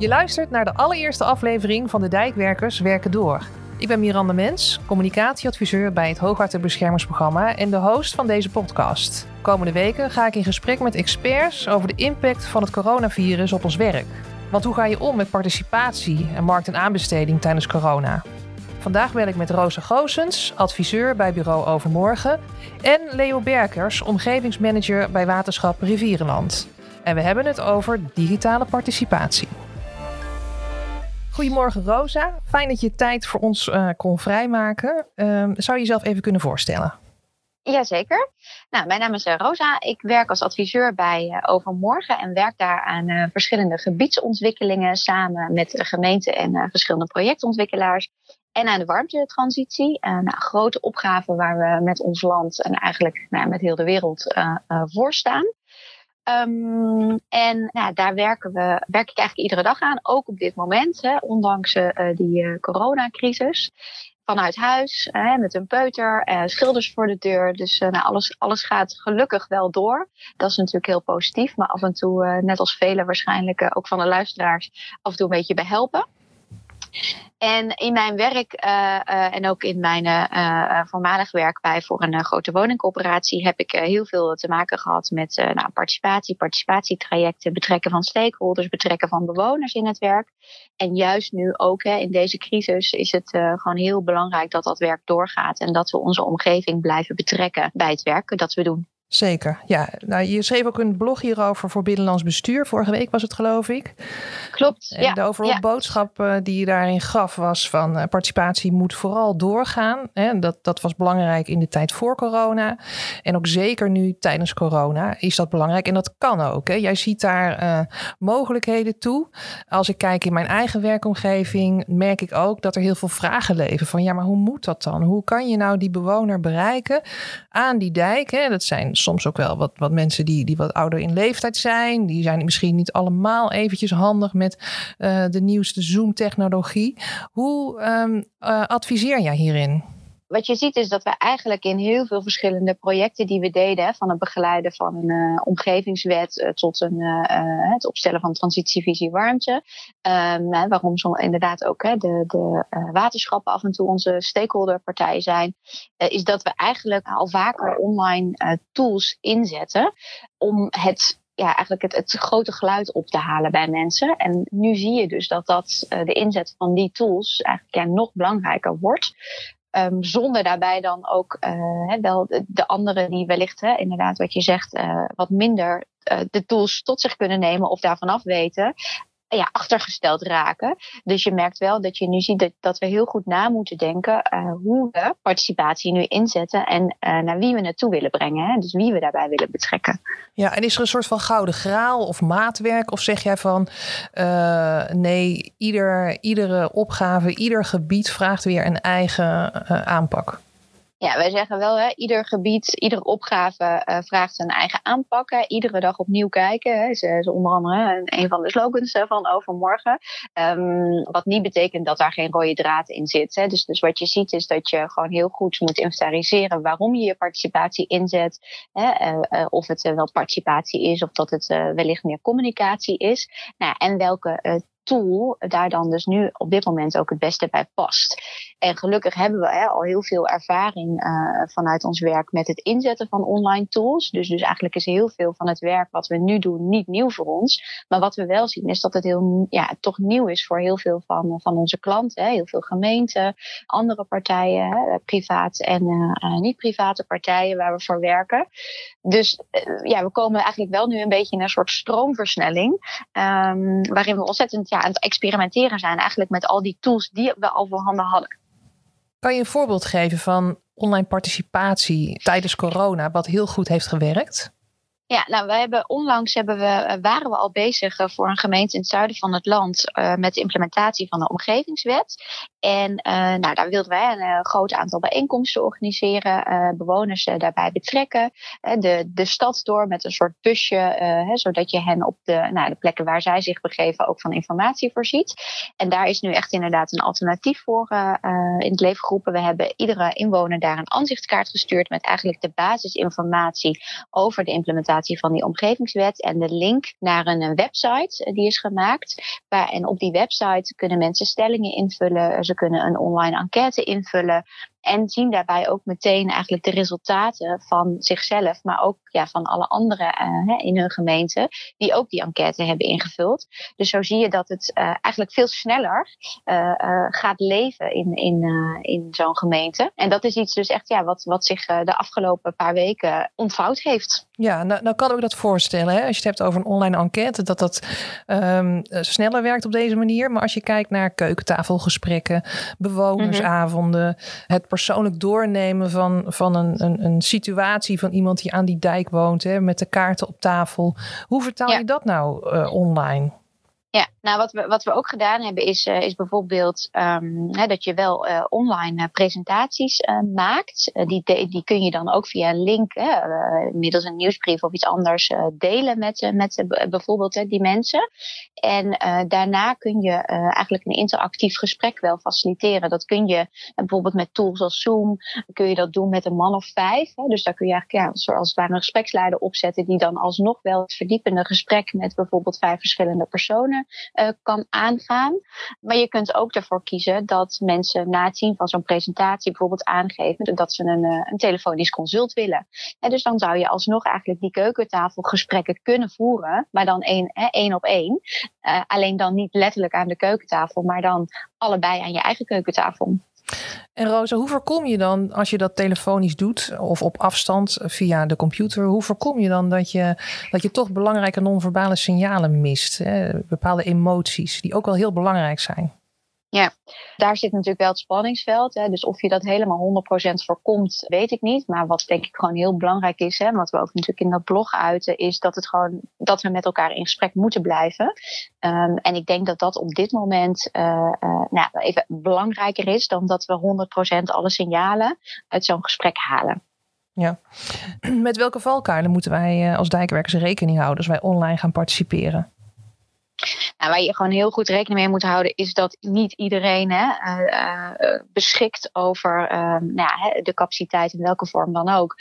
Je luistert naar de allereerste aflevering van de Dijkwerkers Werken Door. Ik ben Miranda Mens, communicatieadviseur bij het Hoogwaterbeschermingsprogramma en de host van deze podcast. Komende weken ga ik in gesprek met experts over de impact van het coronavirus op ons werk. Want hoe ga je om met participatie en markt- en aanbesteding tijdens corona? Vandaag bel ik met Rosa Goosens, adviseur bij Bureau Overmorgen, en Leo Berkers, omgevingsmanager bij Waterschap Rivierenland. En we hebben het over digitale participatie. Goedemorgen Rosa, fijn dat je tijd voor ons uh, kon vrijmaken. Uh, zou je jezelf even kunnen voorstellen? Jazeker. Nou, mijn naam is uh, Rosa. Ik werk als adviseur bij uh, Overmorgen en werk daar aan uh, verschillende gebiedsontwikkelingen samen met de gemeente en verschillende projectontwikkelaars. En aan de warmtetransitie. nou, een grote opgave waar we met ons land en eigenlijk nou, met heel de wereld voor staan. Um, en nou, daar werken we, werk ik eigenlijk iedere dag aan, ook op dit moment, hè, ondanks uh, die uh, coronacrisis. Vanuit huis, uh, met een peuter, schilders voor de deur. Dus nou, alles, alles gaat gelukkig wel door. Dat is natuurlijk heel positief, maar af en toe, net als velen waarschijnlijk, ook van de luisteraars, af en toe een beetje behelpen. En in mijn werk uh, uh, en ook in mijn uh, voormalig werk bij voor een grote woningcoöperatie heb ik heel veel te maken gehad met nou, participatie, participatietrajecten, betrekken van stakeholders, betrekken van bewoners in het werk. En juist nu ook hè, in deze crisis is het gewoon heel belangrijk dat dat werk doorgaat en dat we onze omgeving blijven betrekken bij het werk dat we doen. Zeker, ja. Nou, je schreef ook een blog hierover voor Binnenlands Bestuur. Vorige week was het, geloof ik. Klopt, en ja. De overal ja. boodschap uh, die je daarin gaf was van uh, participatie moet vooral doorgaan. Hè. Dat, dat was belangrijk in de tijd voor corona. En ook zeker nu tijdens corona is dat belangrijk. En dat kan ook. Hè. Jij ziet daar uh, mogelijkheden toe. Als ik kijk in mijn eigen werkomgeving, merk ik ook dat er heel veel vragen leven. Van ja, maar hoe moet dat dan? Hoe kan je nou die bewoner bereiken aan die dijk? Hè? Dat zijn soms ook wel wat, wat mensen die, die wat ouder in leeftijd zijn. Die zijn misschien niet allemaal eventjes handig met uh, de nieuwste Zoom-technologie. Hoe um, uh, adviseer jij hierin? Wat je ziet is dat we eigenlijk in heel veel verschillende projecten die we deden, van het begeleiden van een uh, omgevingswet uh, tot een, uh, het opstellen van transitievisie warmte, um, waarom zo inderdaad ook de, de waterschappen af en toe onze stakeholderpartijen zijn, is dat we eigenlijk al vaker online tools inzetten om het ja, eigenlijk het, het grote geluid op te halen bij mensen. En nu zie je dus dat, dat de inzet van die tools eigenlijk ja, nog belangrijker wordt. Um, zonder daarbij dan ook uh, wel de, de anderen die wellicht, hè, inderdaad wat je zegt, uh, wat minder uh, de tools tot zich kunnen nemen of daarvan af weten, ja, achtergesteld raken. Dus je merkt wel dat je nu ziet dat, dat we heel goed na moeten denken uh, hoe we participatie nu inzetten en uh, naar wie we naartoe willen brengen. Hè? Dus wie we daarbij willen betrekken. Ja, en is er een soort van gouden graal of maatwerk? Of zeg jij van uh, nee, ieder, iedere opgave, ieder gebied vraagt weer een eigen aanpak? Ja, wij zeggen wel, hè, ieder gebied, iedere opgave uh, vraagt zijn eigen aanpak. Iedere dag opnieuw kijken. Hè. Is, onder andere een van de slogans van overmorgen. Um, wat niet betekent dat daar geen rode draad in zit. Hè. Dus, dus wat je ziet is dat je gewoon heel goed moet inventariseren waarom je je participatie inzet. Hè. Uh, of het wel participatie is of dat het wellicht meer communicatie is. Nou, en welke tool daar dan dus nu op dit moment ook het beste bij past. En gelukkig hebben we hè, al heel veel ervaring uh, vanuit ons werk met het inzetten van online tools. Dus, dus eigenlijk is heel veel van het werk wat we nu doen niet nieuw voor ons. Maar wat we wel zien is dat het heel, ja, toch nieuw is voor heel veel van, van onze klanten. Hè. Heel veel gemeenten, andere partijen, hè, privaat en uh, niet-private partijen waar we voor werken. Dus ja, we komen eigenlijk wel nu een beetje in een soort stroomversnelling. Um, waarin we ontzettend ja, aan het experimenteren zijn eigenlijk met al die tools die we al voorhanden hadden. Kan je een voorbeeld geven van online participatie tijdens corona, wat heel goed heeft gewerkt? Ja, nou, we hebben onlangs hebben we, waren we al bezig voor een gemeente in het zuiden van het land uh, met de implementatie van de omgevingswet. En nou, daar wilden wij een groot aantal bijeenkomsten organiseren, bewoners daarbij betrekken, de, de stad door met een soort busje, hè, zodat je hen op de, nou, de plekken waar zij zich begeven ook van informatie voorziet. En daar is nu echt inderdaad een alternatief voor in het leven geroepen. We hebben iedere inwoner daar een aanzichtkaart gestuurd met eigenlijk de basisinformatie over de implementatie van die omgevingswet en de link naar een, website die is gemaakt. En op die website kunnen mensen stellingen invullen, ze kunnen een online enquête invullen. En zien daarbij ook meteen eigenlijk de resultaten van zichzelf, maar ook ja, van alle anderen uh, in hun gemeente, die ook die enquête hebben ingevuld. Dus zo zie je dat het uh, eigenlijk veel sneller uh, gaat leven in, in, in zo'n gemeente. En dat is iets dus echt ja, wat, wat zich de afgelopen paar weken ontvouwd heeft. Ja, nou, nou kan ik dat voorstellen. Hè? Als je het hebt over een online enquête, dat dat um, sneller werkt op deze manier. Maar als je kijkt naar keukentafelgesprekken, bewonersavonden, het persoonlijk doornemen van, van een, een, een, situatie van iemand die aan die dijk woont, hè, met de kaarten op tafel. Hoe vertaal je dat nou uh, online? Ja, nou wat we, wat we ook gedaan hebben is, uh, is bijvoorbeeld um, hè, dat je wel uh, online uh, presentaties maakt. die, die kun je dan ook via een link, middels een nieuwsbrief of iets anders, delen met, met bijvoorbeeld die mensen. En daarna kun je eigenlijk een interactief gesprek wel faciliteren. Dat kun je bijvoorbeeld met tools als Zoom, kun je dat doen met een man of vijf. Hè. Dus daar kun je eigenlijk ja, zoals het ware een gespreksleider opzetten die dan alsnog wel het verdiepende gesprek met bijvoorbeeld vijf verschillende personen uh, kan aangaan. Maar je kunt ook ervoor kiezen dat mensen na het zien van zo'n presentatie bijvoorbeeld aangeven dat ze een, uh, een telefonisch consult willen. En dus dan zou je alsnog eigenlijk die keukentafelgesprekken kunnen voeren, maar dan één, één op één. Uh, alleen dan niet letterlijk aan de keukentafel, maar dan allebei aan je eigen keukentafel. En Rosa, hoe voorkom je dan als je dat telefonisch doet of op afstand via de computer, hoe voorkom je dan dat je, dat je toch belangrijke non-verbale signalen mist? Hè? Bepaalde emoties die ook wel heel belangrijk zijn. Ja, daar zit natuurlijk wel het spanningsveld. Hè. Dus of je dat helemaal 100% voorkomt, weet ik niet. Maar wat denk ik gewoon heel belangrijk is, hè, wat we ook natuurlijk in dat blog uiten, is dat, het gewoon, dat we met elkaar in gesprek moeten blijven. Um, en ik denk dat dat op dit moment uh, uh, nou, even belangrijker is dan dat we 100% alle signalen uit zo'n gesprek halen. Ja. Met welke valkuilen moeten wij eh, als dijkwerkers rekening houden als wij online gaan participeren? Nou, waar je gewoon heel goed rekening mee moet houden, is dat niet iedereen hè, uh, uh, beschikt over uh, nou de capaciteit in welke vorm dan ook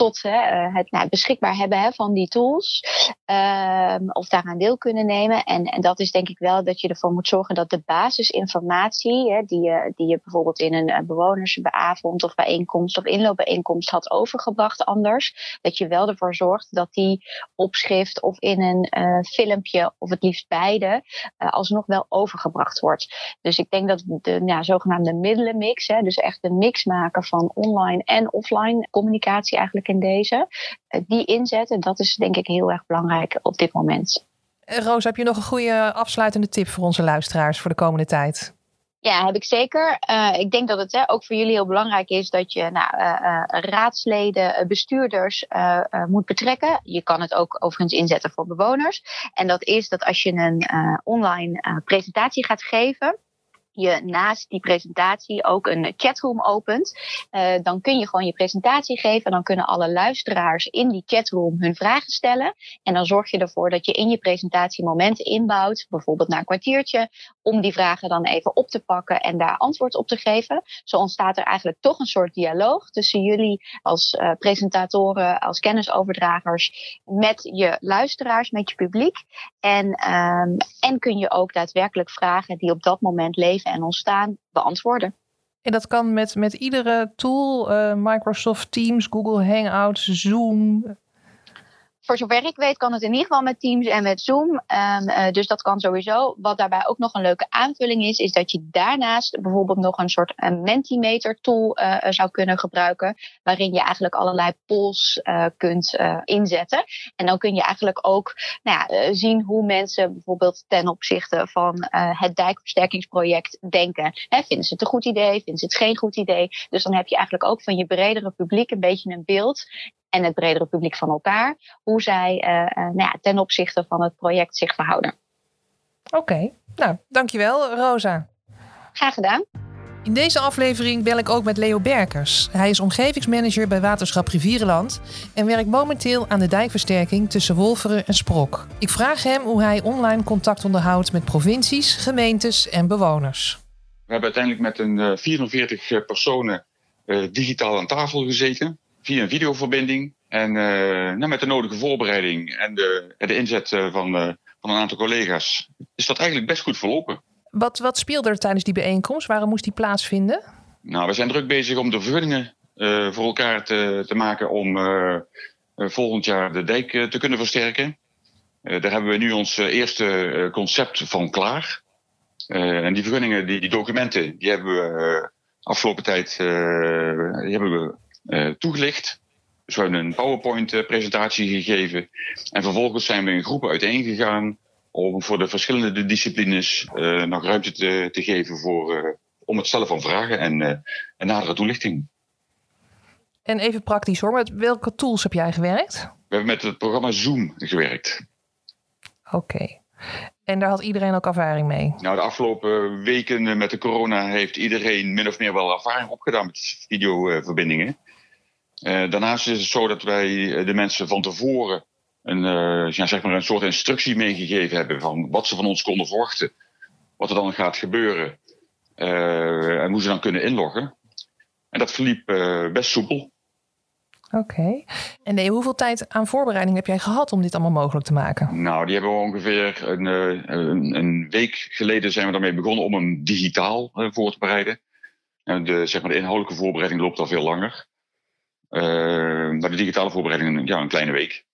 tot hè, eh, het nou, beschikbaar hebben hè, van die tools. Uh, of daaraan deel kunnen nemen. En, en dat is denk ik wel dat je ervoor moet zorgen dat de basisinformatie, hè, die, je, die je bijvoorbeeld in een bewonersavond of bijeenkomst of inloopbijeenkomst had overgebracht anders, dat je wel ervoor zorgt dat die opschrift of in een uh, filmpje of het liefst beide alsnog wel overgebracht wordt. Dus ik denk dat de ja, zogenaamde middelenmix, hè, dus echt de mix maken van online en offline communicatie eigenlijk in deze. Eh, die inzetten, dat is denk ik heel erg belangrijk op dit moment. Eh, Roos, heb je nog een goede afsluitende tip voor onze luisteraars voor de komende tijd? Ja, heb ik zeker. Uh, ik denk dat het hè, ook voor jullie heel belangrijk is dat je nou, uh, uh, raadsleden, bestuurders moet betrekken. Je kan het ook overigens inzetten voor bewoners. En dat is dat als je een online presentatie gaat geven, je naast die presentatie ook een chatroom opent, uh, dan kun je gewoon je presentatie geven. En dan kunnen alle luisteraars in die chatroom hun vragen stellen. En dan zorg je ervoor dat je in je presentatie momenten inbouwt, bijvoorbeeld na een kwartiertje, om die vragen dan even op te pakken en daar antwoord op te geven. Zo ontstaat er eigenlijk toch een soort dialoog tussen jullie als uh, presentatoren, als kennisoverdragers, met je luisteraars, met je publiek. En, um, en kun je ook daadwerkelijk vragen die op dat moment leven en ontstaan beantwoorden. En dat kan met, met iedere tool, uh, Microsoft Teams, Google Hangouts, Zoom, voor zover ik weet kan het in ieder geval met Teams en met Zoom. Um, uh, dus dat kan sowieso. Wat daarbij ook nog een leuke aanvulling is, is dat je daarnaast bijvoorbeeld nog een soort een Mentimeter tool uh, zou kunnen gebruiken. Waarin je eigenlijk allerlei polls kunt inzetten. En dan kun je eigenlijk ook nou ja, zien hoe mensen bijvoorbeeld ten opzichte van het dijkversterkingsproject denken. Hè, vinden ze het een goed idee? Vinden ze het geen goed idee? Dus dan heb je eigenlijk ook van je bredere publiek een beetje een beeld en het bredere publiek van elkaar, hoe zij uh, uh, nou ja, ten opzichte van het project zich verhouden. Oké, okay. nou dankjewel Rosa. Graag gedaan. In deze aflevering bel ik ook met Leo Berkers. Hij is omgevingsmanager bij Waterschap Rivierenland en werkt momenteel aan de dijkversterking tussen Wolveren en Sprok. Ik vraag hem hoe hij online contact onderhoudt met provincies, gemeentes en bewoners. We hebben uiteindelijk met een 44 personen digitaal aan tafel gezeten via een videoverbinding. En nou, met de nodige voorbereiding en de, de inzet van, van een aantal collega's is dat eigenlijk best goed verlopen. Wat, wat speelde er tijdens die bijeenkomst? Waarom moest die plaatsvinden? Nou, we zijn druk bezig om de vergunningen voor elkaar te, te maken om volgend jaar de dijk te kunnen versterken. daar hebben we nu ons eerste concept van klaar. en die vergunningen, die, die documenten, die hebben we afgelopen tijd die hebben we, toegelicht. Dus we hebben een PowerPoint-presentatie gegeven. En vervolgens zijn we in groepen uiteengegaan om voor de verschillende disciplines uh, nog ruimte te, te geven voor, uh, om het stellen van vragen en, uh, en nadere toelichting. En even praktisch hoor, met welke tools heb jij gewerkt? We hebben met het programma Zoom gewerkt. Oké. En daar had iedereen ook ervaring mee? Nou, de afgelopen weken met de corona heeft iedereen min of meer wel ervaring opgedaan met videoverbindingen. Uh, daarnaast is het zo dat wij eh, de mensen van tevoren een, uh, ja, zeg maar een soort instructie meegegeven hebben van wat ze van ons konden verwachten, wat er dan gaat gebeuren en hoe ze dan kunnen inloggen. En dat verliep best soepel. Oké. En nee, hoeveel tijd aan voorbereiding heb jij gehad om dit allemaal mogelijk te maken? Nou, die hebben we ongeveer een, een, een week geleden zijn we daarmee begonnen om hem digitaal voor te bereiden. En de, zeg maar, de inhoudelijke voorbereiding loopt al veel langer. Uh, maar de digitale voorbereiding, ja, een kleine week.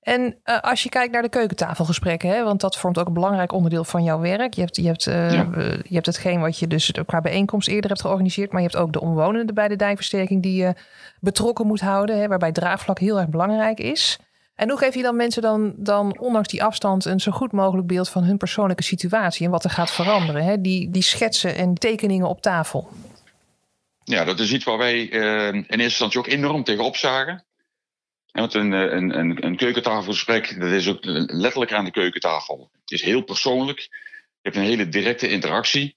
En uh, als je kijkt naar de keukentafelgesprekken, hè, want dat vormt ook een belangrijk onderdeel van jouw werk. Je hebt, je, hebt, uh, ja. je hebt hetgeen wat je dus qua bijeenkomst eerder hebt georganiseerd, maar je hebt ook de omwonenden bij de dijkversterking die je betrokken moet houden, hè, waarbij draagvlak heel erg belangrijk is. En hoe geef je dan mensen dan, dan ondanks die afstand een zo goed mogelijk beeld van hun persoonlijke situatie en wat er gaat veranderen? Hè? Die, die schetsen en tekeningen op tafel. Ja, dat is iets waar wij uh, in eerste instantie ook enorm tegenop zagen. Want een, eh, een, een, een keukentafelgesprek, dat is ook letterlijk aan de keukentafel. Het is heel persoonlijk. Je hebt een hele directe interactie.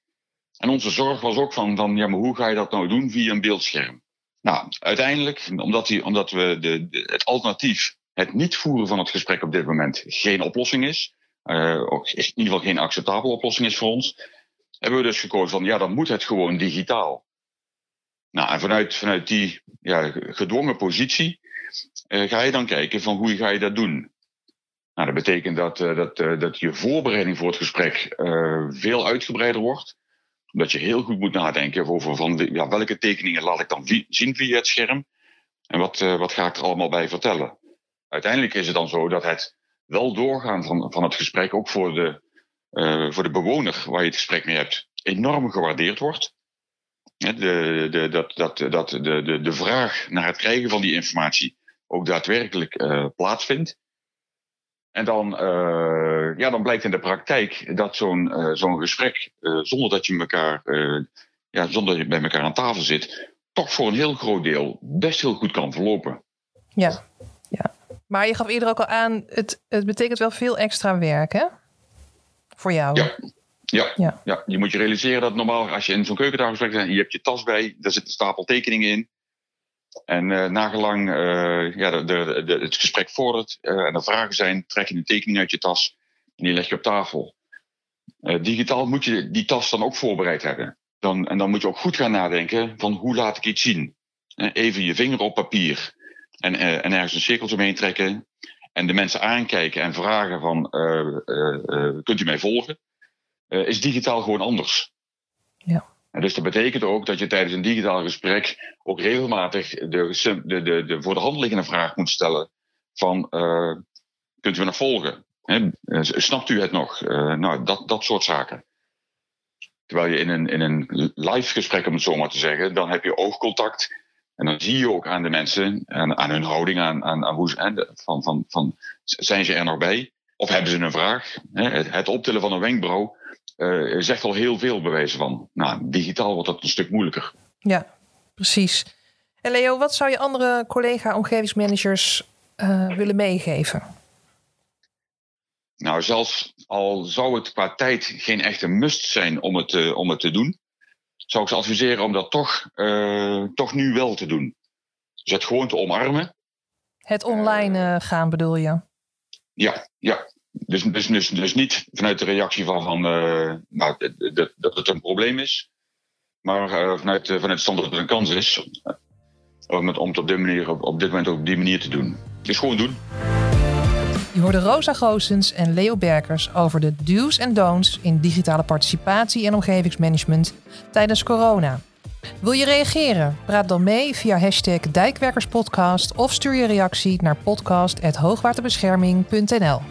En onze zorg was ook van, van ja, maar hoe ga je dat nou doen via een beeldscherm? Nou, uiteindelijk, omdat, die, omdat we de, het alternatief, het niet voeren van het gesprek op dit moment, geen oplossing is, uh, ook in ieder geval geen acceptabele oplossing is voor ons, hebben we dus gekozen van ja, dan moet het gewoon digitaal. Nou, en vanuit, vanuit die ja, gedwongen positie ga je dan kijken van hoe ga je dat doen. Nou, dat betekent dat, uh, dat, uh, dat je voorbereiding voor het gesprek veel uitgebreider wordt. Omdat je heel goed moet nadenken over van ja, welke tekeningen laat ik dan zien via het scherm. En wat, wat ga ik er allemaal bij vertellen. Uiteindelijk is het dan zo dat het wel doorgaan van, van het gesprek ook voor de, voor de bewoner waar je het gesprek mee hebt enorm gewaardeerd wordt. De, de, dat, dat, dat de, de, de vraag naar het krijgen van die informatie ook daadwerkelijk uh, plaatsvindt. En dan, uh, ja, dan blijkt in de praktijk dat zo'n uh, zo'n gesprek, zonder dat je elkaar, ja, zonder dat je bij elkaar aan tafel zit, toch voor een heel groot deel best heel goed kan verlopen. Ja, ja. maar je gaf eerder ook al aan, het, het betekent wel veel extra werk, hè? Voor jou. Ja. Ja, ja. ja, je moet je realiseren dat normaal als je in zo'n keukentafelgesprek bent, je hebt je tas bij, daar zit een stapel tekeningen in. En uh, nagelang uh, ja, de, de, het gesprek vordert uh, en er vragen zijn, trek je een tekening uit je tas en die leg je op tafel. digitaal moet je die tas dan ook voorbereid hebben. Dan, en dan moet je ook goed gaan nadenken van hoe laat ik iets zien. even je vinger op papier en, en ergens een cirkeltje omheen trekken. En de mensen aankijken en vragen van kunt u mij volgen? is digitaal gewoon anders. Ja. Dus dat betekent ook dat je tijdens een digitaal gesprek ook regelmatig de, de, de, de voor de hand liggende vraag moet stellen van uh, kunt u me nog volgen? Eh, snapt u het nog? Uh, nou, dat, dat soort zaken. Terwijl je in een, in een live gesprek, om het zo maar te zeggen, dan heb je oogcontact. En dan zie je ook aan de mensen, aan, aan hun houding, aan, aan hoe ze, van, van, van, zijn ze er nog bij? Of hebben ze een vraag? Het, het optillen van een wenkbrauw uh, zegt al heel veel bewezen van. Nou, digitaal wordt dat een stuk moeilijker. Ja, precies. En Leo, wat zou je andere collega-omgevingsmanagers uh, willen meegeven? Nou, zelfs al zou het qua tijd geen echte must zijn om het, uh, om het te doen, zou ik ze adviseren om dat toch, toch nu wel te doen. Dus het gewoon te omarmen. Het online gaan bedoel je? Ja, ja. Dus, dus, dus, dus niet vanuit de reactie van, van uh, nou, dat, dat het een probleem is, maar uh, vanuit, uh, vanuit het standpunt dat het een kans is. om het, om op, dit manier, op, op dit moment op die manier te doen. Dus gewoon doen. Je hoorde Rosa Goossens en Leo Berkers over de do's en don'ts in digitale participatie en omgevingsmanagement tijdens corona. Wil je reageren? Praat dan mee via hashtag Dijkwerkerspodcast of stuur je reactie naar podcast.hoogwaterbescherming.nl.